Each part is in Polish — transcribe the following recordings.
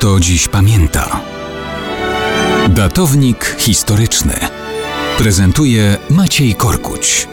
kto dziś pamięta. Datownik historyczny prezentuje Maciej Korkuć.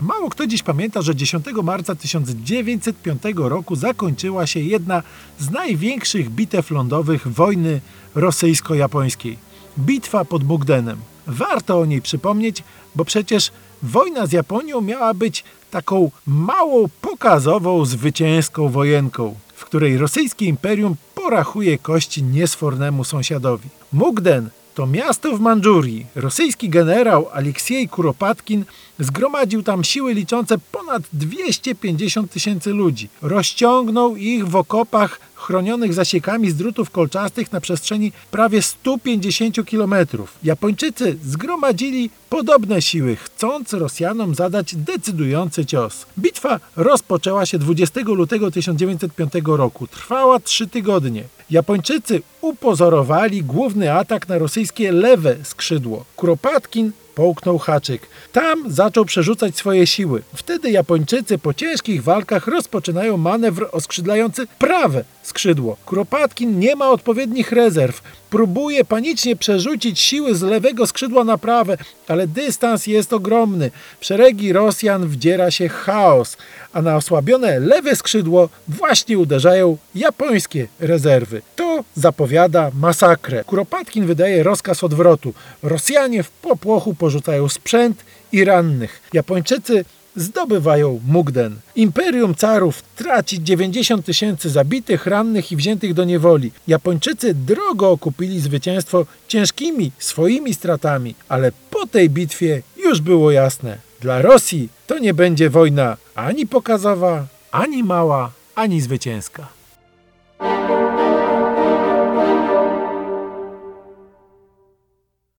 Mało kto dziś pamięta, że 10 marca 1905 roku zakończyła się jedna z największych bitew lądowych wojny rosyjsko-japońskiej. Bitwa pod Bugdenem. Warto o niej przypomnieć, bo przecież wojna z Japonią miała być taką małą, pokazową, zwycięską wojenką, w której rosyjskie imperium porachuje kości niesfornemu sąsiadowi. Mugden to miasto w Mandżurii. Rosyjski generał Aleksiej Kuropatkin zgromadził tam siły liczące ponad 250 tysięcy ludzi. Rozciągnął ich w okopach chronionych zasiekami z drutów kolczastych na przestrzeni prawie 150 kilometrów. Japończycy zgromadzili podobne siły, chcąc Rosjanom zadać decydujący cios. Bitwa rozpoczęła się 20 lutego 1905 roku. Trwała trzy tygodnie. Japończycy upozorowali główny atak na rosyjskie lewe skrzydło. Kuropatkin połknął haczyk. Tam zaczął przerzucać swoje siły. Wtedy Japończycy po ciężkich walkach rozpoczynają manewr oskrzydlający prawe skrzydło. Kuropatkin nie ma odpowiednich rezerw. Próbuje panicznie przerzucić siły z lewego skrzydła na prawe, ale dystans jest ogromny. W szeregi Rosjan wdziera się chaos, a na osłabione lewe skrzydło właśnie uderzają japońskie rezerwy. To zapowiada masakrę. Kuropatkin wydaje rozkaz odwrotu. Rosjanie w popłochu porzucają sprzęt i rannych. Japończycy zdobywają Mugden. Imperium carów traci 90 tysięcy zabitych, rannych i wziętych do niewoli. Japończycy drogo okupili zwycięstwo ciężkimi swoimi stratami, ale po tej bitwie już było jasne. Dla Rosji to nie będzie wojna ani pokazowa, ani mała, ani zwycięska.